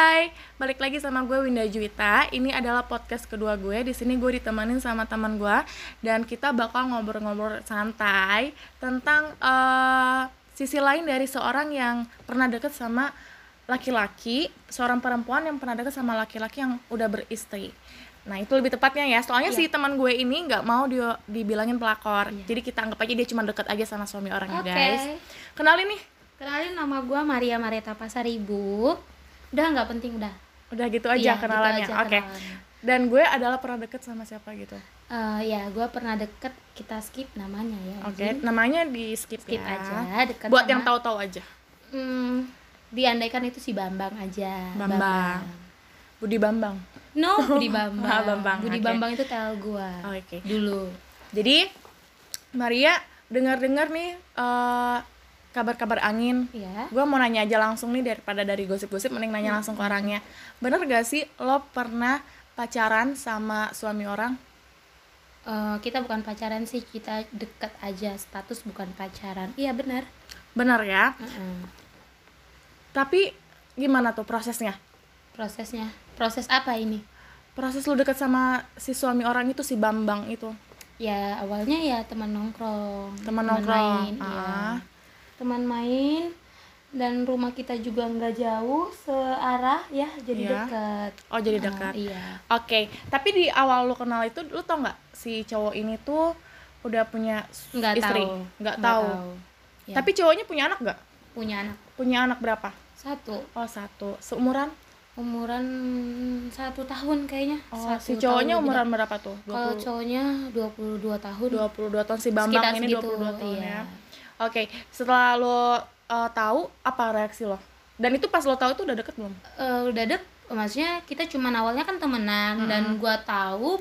Hai, balik lagi sama gue Winda Juwita. Ini adalah podcast kedua gue. Di sini gue ditemenin sama teman gue dan kita bakal ngobrol-ngobrol santai tentang uh, sisi lain dari seorang yang pernah deket sama laki-laki, seorang perempuan yang pernah deket sama laki-laki yang udah beristri. Nah itu lebih tepatnya ya, soalnya yeah. si teman gue ini nggak mau dia dibilangin pelakor, yeah. jadi kita anggap aja dia cuma deket aja sama suami orangnya okay. guys. Kenalin nih. Kenalin nama gue Maria Mareta Pasaribu udah nggak penting udah udah gitu aja ya, kenalannya gitu oke okay. dan gue adalah pernah deket sama siapa gitu uh, ya gue pernah deket kita skip namanya ya oke okay. namanya di skip, skip ya. aja deket buat sama, yang tahu-tahu aja hmm, diandaikan itu si Bambang aja Bambang, Bambang. Budi Bambang no Budi Bambang ah, Bambang Budi okay. Bambang itu tel gue oh, oke okay. dulu jadi Maria dengar-dengar nih uh, kabar-kabar angin. Iya. Gue mau nanya aja langsung nih daripada dari gosip-gosip, mending nanya langsung ke orangnya. Bener gak sih lo pernah pacaran sama suami orang? Uh, kita bukan pacaran sih, kita deket aja, status bukan pacaran. Iya benar. Bener ya. Uh -uh. Tapi gimana tuh prosesnya? Prosesnya, proses apa ini? Proses lo deket sama si suami orang itu si Bambang itu. Ya awalnya ya teman nongkrong. Teman nongkrong. Main, iya. ah. ya teman main dan rumah kita juga nggak jauh searah ya jadi yeah. dekat oh jadi dekat uh, iya. Oke okay. tapi di awal lu kenal itu lu tau nggak si cowok ini tuh udah punya nggak istri? nggak tahu, tahu. Ya. tapi cowoknya punya anak nggak? Punya anak. Punya anak berapa? Satu. Oh satu. Seumuran? Umuran satu tahun kayaknya. Oh satu si cowoknya umuran beda. berapa tuh? 20... kalau cowoknya 22 tahun. 22 tahun si Bambang Sekitar ini segitu, 22 tahun iya. ya Oke, okay. setelah lo uh, tahu apa reaksi lo? Dan itu pas lo tahu itu udah deket belum? Uh, udah dek, maksudnya kita cuma awalnya kan temenan mm -hmm. dan gua tahu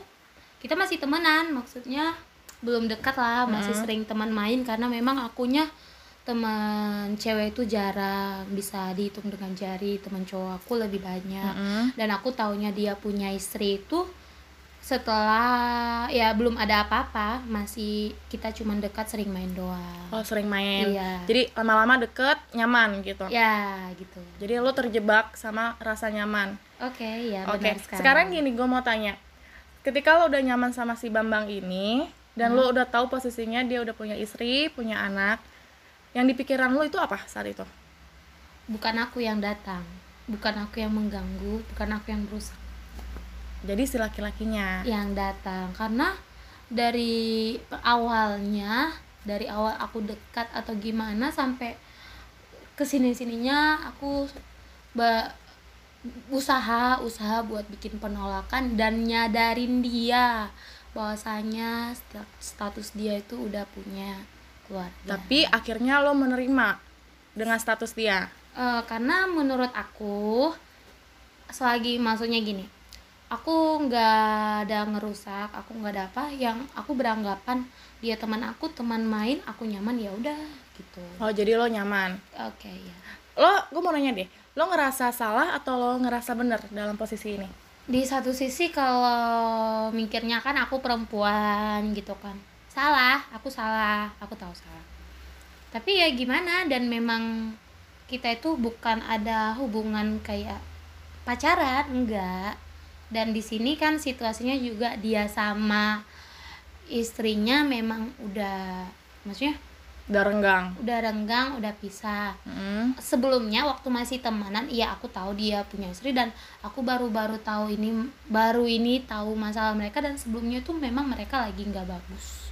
kita masih temenan, maksudnya belum dekat lah, masih mm -hmm. sering teman main karena memang akunya teman cewek itu jarang bisa dihitung dengan jari teman cowok aku lebih banyak mm -hmm. dan aku taunya dia punya istri itu setelah ya belum ada apa-apa masih kita cuma dekat sering main doang. Oh sering main. Iya. jadi lama-lama deket nyaman gitu? Ya gitu. Jadi lo terjebak sama rasa nyaman? Oke okay, ya oke okay. sekarang gini gue mau tanya. Ketika lo udah nyaman sama si Bambang ini dan hmm. lo udah tahu posisinya dia udah punya istri punya anak yang di pikiran lo itu apa saat itu? Bukan aku yang datang bukan aku yang mengganggu bukan aku yang berusaha jadi si laki-lakinya. Yang datang. Karena dari awalnya dari awal aku dekat atau gimana sampai ke sini sininya aku usaha usaha buat bikin penolakan dan nyadarin dia bahwasanya status dia itu udah punya keluarga. Tapi akhirnya lo menerima dengan status dia? Uh, karena menurut aku selagi maksudnya gini aku nggak ada ngerusak aku nggak ada apa yang aku beranggapan dia teman aku teman main aku nyaman ya udah gitu. Oh jadi lo nyaman? Oke okay, ya lo gue mau nanya deh lo ngerasa salah atau lo ngerasa bener dalam posisi ini? Di satu sisi kalau mikirnya kan aku perempuan gitu kan. Salah aku salah aku tahu salah. Tapi ya gimana dan memang kita itu bukan ada hubungan kayak pacaran enggak dan di sini kan situasinya juga dia sama istrinya memang udah maksudnya? Udah renggang. Udah renggang udah pisah. Mm. sebelumnya waktu masih temenan iya aku tahu dia punya istri dan aku baru-baru tahu ini baru ini tahu masalah mereka dan sebelumnya itu memang mereka lagi nggak bagus.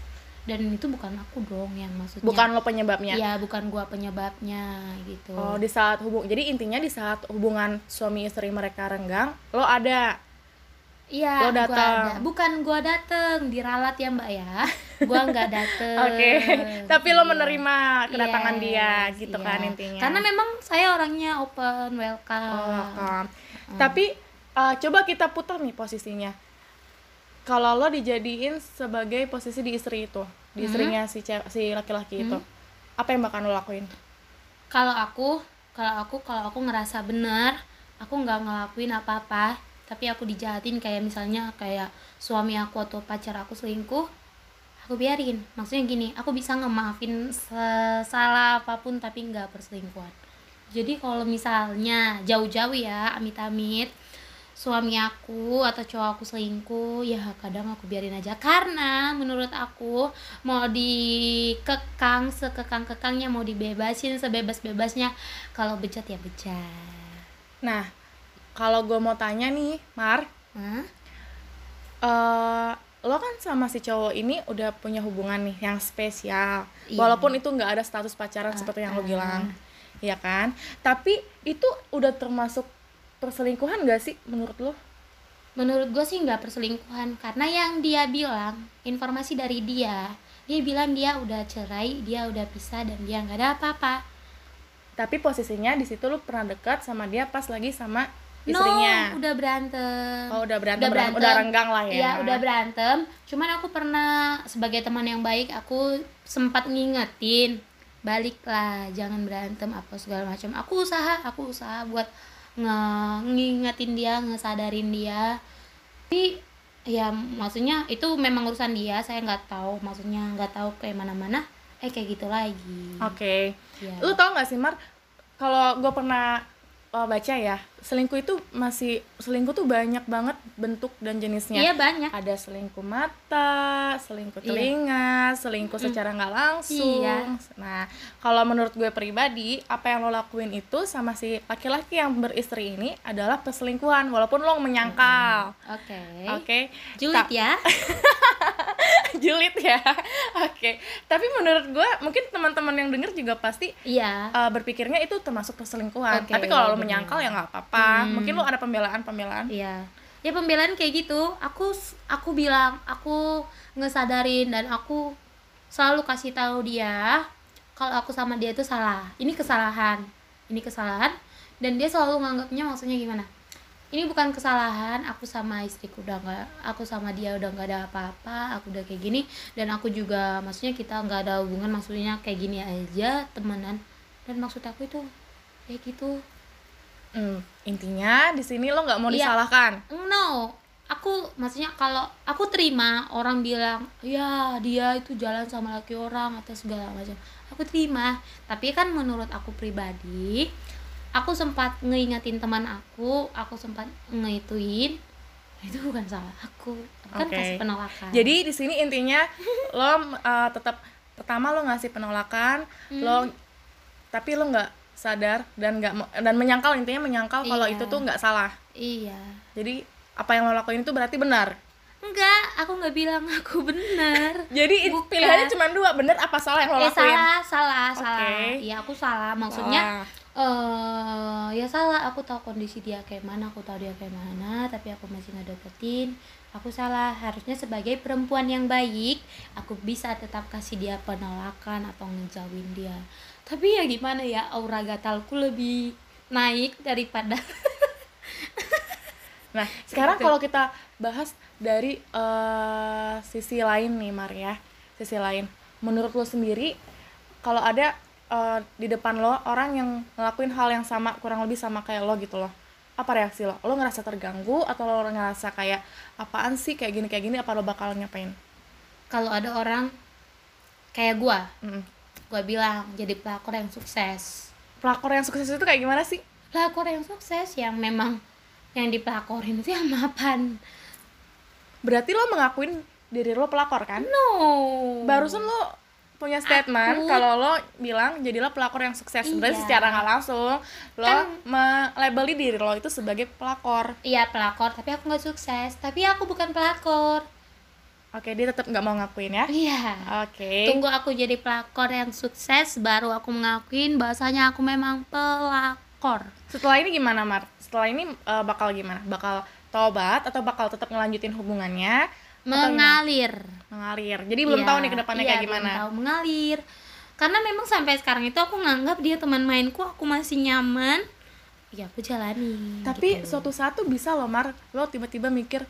Dan itu bukan aku dong yang maksudnya. Bukan lo penyebabnya? Iya bukan gua penyebabnya gitu. Oh di saat hubung jadi intinya di saat hubungan suami istri mereka renggang lo ada Iya, gua ada. Bukan gua dateng, diralat ya Mbak ya. Gua nggak dateng. Oke. Okay. Tapi lo menerima kedatangan yes, dia gitu iya. kan intinya. Karena memang saya orangnya open, welcome. Oh, welcome. Hmm. Tapi uh, coba kita putar nih posisinya. Kalau lo dijadiin sebagai posisi di istri itu, di hmm. istrinya si si laki-laki hmm. itu, apa yang bakal lo lakuin? Kalau aku, kalau aku, kalau aku ngerasa benar, aku nggak ngelakuin apa-apa tapi aku dijahatin kayak misalnya kayak suami aku atau pacar aku selingkuh aku biarin. Maksudnya gini aku bisa ngemaafin salah apa pun tapi nggak perselingkuhan. Jadi kalau misalnya jauh-jauh ya amit-amit suami aku atau cowok aku selingkuh ya kadang aku biarin aja. Karena menurut aku mau dikekang sekekang-kekangnya mau dibebasin sebebas-bebasnya kalau bejat ya bejat. Nah kalau gue mau tanya nih Mar. Hah? eh lo kan sama si cowok ini udah punya hubungan nih yang spesial. Iya. walaupun itu nggak ada status pacaran seperti yang lo bilang. Ya kan? Tapi itu udah termasuk perselingkuhan gak sih menurut lo? Menurut gue sih nggak perselingkuhan. Karena yang dia bilang informasi dari dia dia bilang dia udah cerai dia udah pisah dan dia nggak ada apa-apa. Tapi posisinya di situ lo pernah dekat sama dia pas lagi sama no istrinya udah berantem. Oh udah berantem Udah berantem. udah renggang lah ya. Iya udah berantem. Cuman aku pernah sebagai teman yang baik aku sempat ngingetin baliklah jangan berantem apa segala macam. Aku usaha aku usaha buat nge ngingetin dia ngesadarin dia. Tapi ya maksudnya itu memang urusan dia saya nggak tahu. Maksudnya nggak tahu kayak mana-mana. Eh kayak gitu lagi. Oke. Ya. lu tau gak sih Mar? Kalau gue pernah uh, baca ya selingkuh itu masih selingkuh tuh banyak banget bentuk dan jenisnya iya banyak ada selingkuh mata, selingkuh Iya. telinga, selingkuh secara nggak langsung. Iya. Nah, kalau menurut gue pribadi, apa yang lo lakuin itu sama si laki-laki yang beristri ini adalah perselingkuhan, walaupun lo menyangkal. oke Oke, julid Ta- ya julid ya. Oke, tapi menurut gue mungkin teman-teman yang denger juga pasti iya uh, berpikirnya itu termasuk perselingkuhan. Oke, tapi kalau lo menyangkal ya nggak apa-apa. Hmm. Mungkin lo ada pembelaan-pembelaan. Iya. Ya pembelaan kayak gitu. Aku aku bilang, aku ngesadarin dan aku selalu kasih tahu dia kalau aku sama dia itu salah. Ini kesalahan. Ini kesalahan dan dia selalu nganggapnya maksudnya gimana? Ini bukan kesalahan, aku sama istriku udah nggak, aku sama dia udah nggak ada apa-apa, aku udah kayak gini dan aku juga maksudnya kita nggak ada hubungan maksudnya kayak gini aja temenan dan maksud aku itu kayak gitu Hmm, intinya di sini lo nggak mau Iya. disalahkan. no aku maksudnya kalau aku terima orang bilang ya dia itu jalan sama laki orang atau segala macam aku terima tapi kan menurut aku pribadi aku sempat ngeingetin teman aku aku sempat ngeituin itu bukan salah aku kan Oke. kasih penolakan Jadi di sini intinya lo uh, tetap pertama lo ngasih penolakan, Hmm. lo tapi lo nggak sadar dan nggak dan menyangkal intinya menyangkal kalau Iya. itu tuh nggak salah. iya Jadi apa yang lo lakuin itu berarti benar. enggak aku nggak bilang aku benar Jadi Bukan. pilihannya cuma dua, benar apa salah yang lo eh lakuin? salah salah salah Oke. iya aku salah maksudnya Salah. eh ya salah aku tahu kondisi dia kayak mana aku tahu dia kayak mana tapi aku masih nggak deketin aku salah harusnya sebagai perempuan yang baik aku bisa tetap kasih dia penolakan atau ngejauhin dia tapi ya gimana ya aura gatalku lebih naik daripada Nah, sekarang Gitu. kalau kita bahas dari eh, sisi lain nih, Mar ya. Sisi lain. Menurut lo sendiri kalau ada eh, di depan lo orang yang ngelakuin hal yang sama, kurang lebih sama kayak lo gitu loh. Apa reaksi lo? Lo ngerasa terganggu atau lo ngerasa kayak apaan sih kayak gini kayak gini apa lo bakal nyapain? kalau ada orang kayak gua Mm. Gua bilang jadi pelakor yang sukses Pelakor yang sukses itu kayak gimana sih? pelakor yang sukses yang memang yang dipelakorin itu yang mapan Berarti lo mengakuin diri lo pelakor kan? no Barusan lo punya statement kalau lo bilang jadilah pelakor yang sukses. Berarti Iya. secara nggak langsung lo Kan- melabeli diri lo itu sebagai pelakor. Iya pelakor, tapi aku nggak sukses. Tapi aku bukan pelakor. Oke, dia tetap nggak mau ngakuin ya. Iya. Oke. Tunggu aku jadi pelakor yang sukses, baru aku mengakuin bahasanya aku memang pelakor. Setelah ini gimana, Mar? Setelah ini eh, bakal gimana? Bakal tobat atau bakal tetap ngelanjutin hubungannya? Mengalir. Mengalir. Jadi belum Iya, tahu nih ke depannya iya, kayak belum gimana. tahu mengalir. Karena memang sampai sekarang itu aku nganggap dia teman mainku, aku masih nyaman. Ya aku jalani. Tapi gitu. suatu saat tuh bisa loh, Mar. Lo tiba-tiba mikir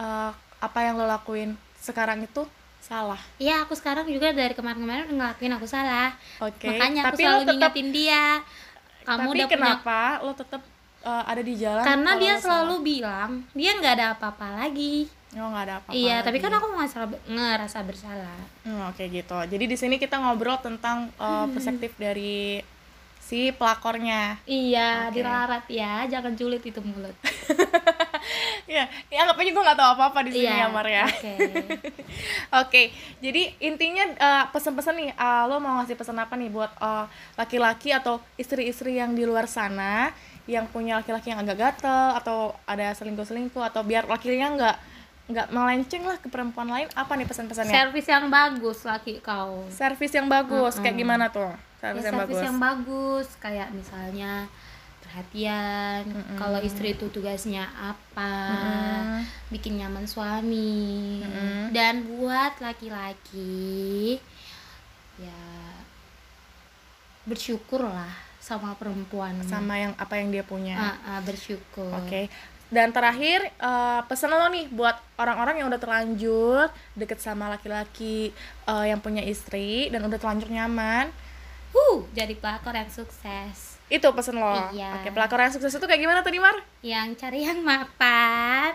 eh, apa yang lo lakuin sekarang itu salah. Iya, aku sekarang juga dari kemarin-kemarin udah ngelakuin aku salah. Oke. Makanya aku Tapi selalu tetap ngingetin dia. Kamu Tapi udah punya kenapa lo tetap eh, ada di jalan? karena dia selalu salah? bilang dia nggak ada apa-apa lagi Oh, nggak ada apa-apa. iya tapi lagi. kan aku ngerasa ngerasa bersalah Hmm, Oke gitu. Jadi di sini kita ngobrol tentang uh, Hmm. perspektif dari si pelakornya. Iya, Oke. dilarat ya, jangan julid itu mulut. ya, ya anggap aja gue nggak tahu apa-apa di sini ya Iya, Mar ya. Oke. Oke, jadi intinya eh, pesan-pesan nih, eh, lo mau ngasih pesan apa nih buat eh, laki-laki atau istri-istri yang di luar sana yang punya laki-laki yang agak gatel atau ada selingkuh-selingkuh atau biar lakinya nggak nggak melenceng lah ke perempuan lain apa nih pesan-pesannya? Servis yang bagus laki kau. Servis yang bagus kayak gimana tuh? Servis Ya, yang bagus. yang bagus kayak misalnya perhatian kalau istri itu tugasnya apa Mm-mm. bikin nyaman suami Mm-mm. dan buat laki-laki ya bersyukurlah sama perempuan sama yang apa yang dia punya. Ah, ah, bersyukur Oke. Dan terakhir eh, pesan lo nih buat orang-orang yang udah terlanjur deket sama laki-laki eh, yang punya istri dan udah terlanjur nyaman. huh jadi pelakor yang sukses Itu pesan lo. Iya. Oke, pelakor yang sukses itu kayak gimana tadi, Mar? yang cari yang mapan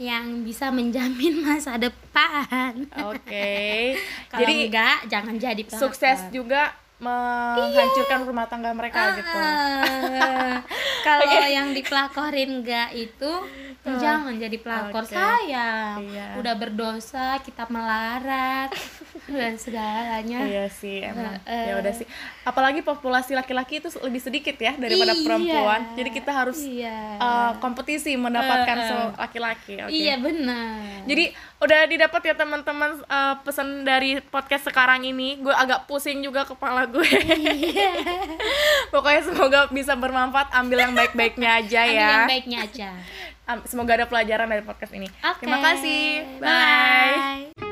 yang bisa menjamin masa depan Oke. Kalau Jadi enggak jangan jadi pelakor. sukses juga menghancurkan rumah tangga mereka gitu. Ah, Kalau yang dipelakorin enggak itu jangan jadi pelakor Oke. sayang. Iya. Udah berdosa kita melarat dan segalanya. Iya sih emang. Eh, Ya udah sih. Apalagi populasi laki-laki itu lebih sedikit ya daripada Iya. perempuan. Jadi kita harus Iya. eh, kompetisi mendapatkan eh. so- laki-laki. Oke. Iya benar. Jadi udah didapat ya teman-teman eh, pesan dari podcast sekarang ini. Gue agak pusing juga kepala gue. Iya. Pokoknya semoga bisa bermanfaat. Ambil yang baik-baiknya aja Ambil ya. yang baiknya aja. Semoga ada pelajaran dari podcast ini. Oke. Terima kasih. Bye. Bye.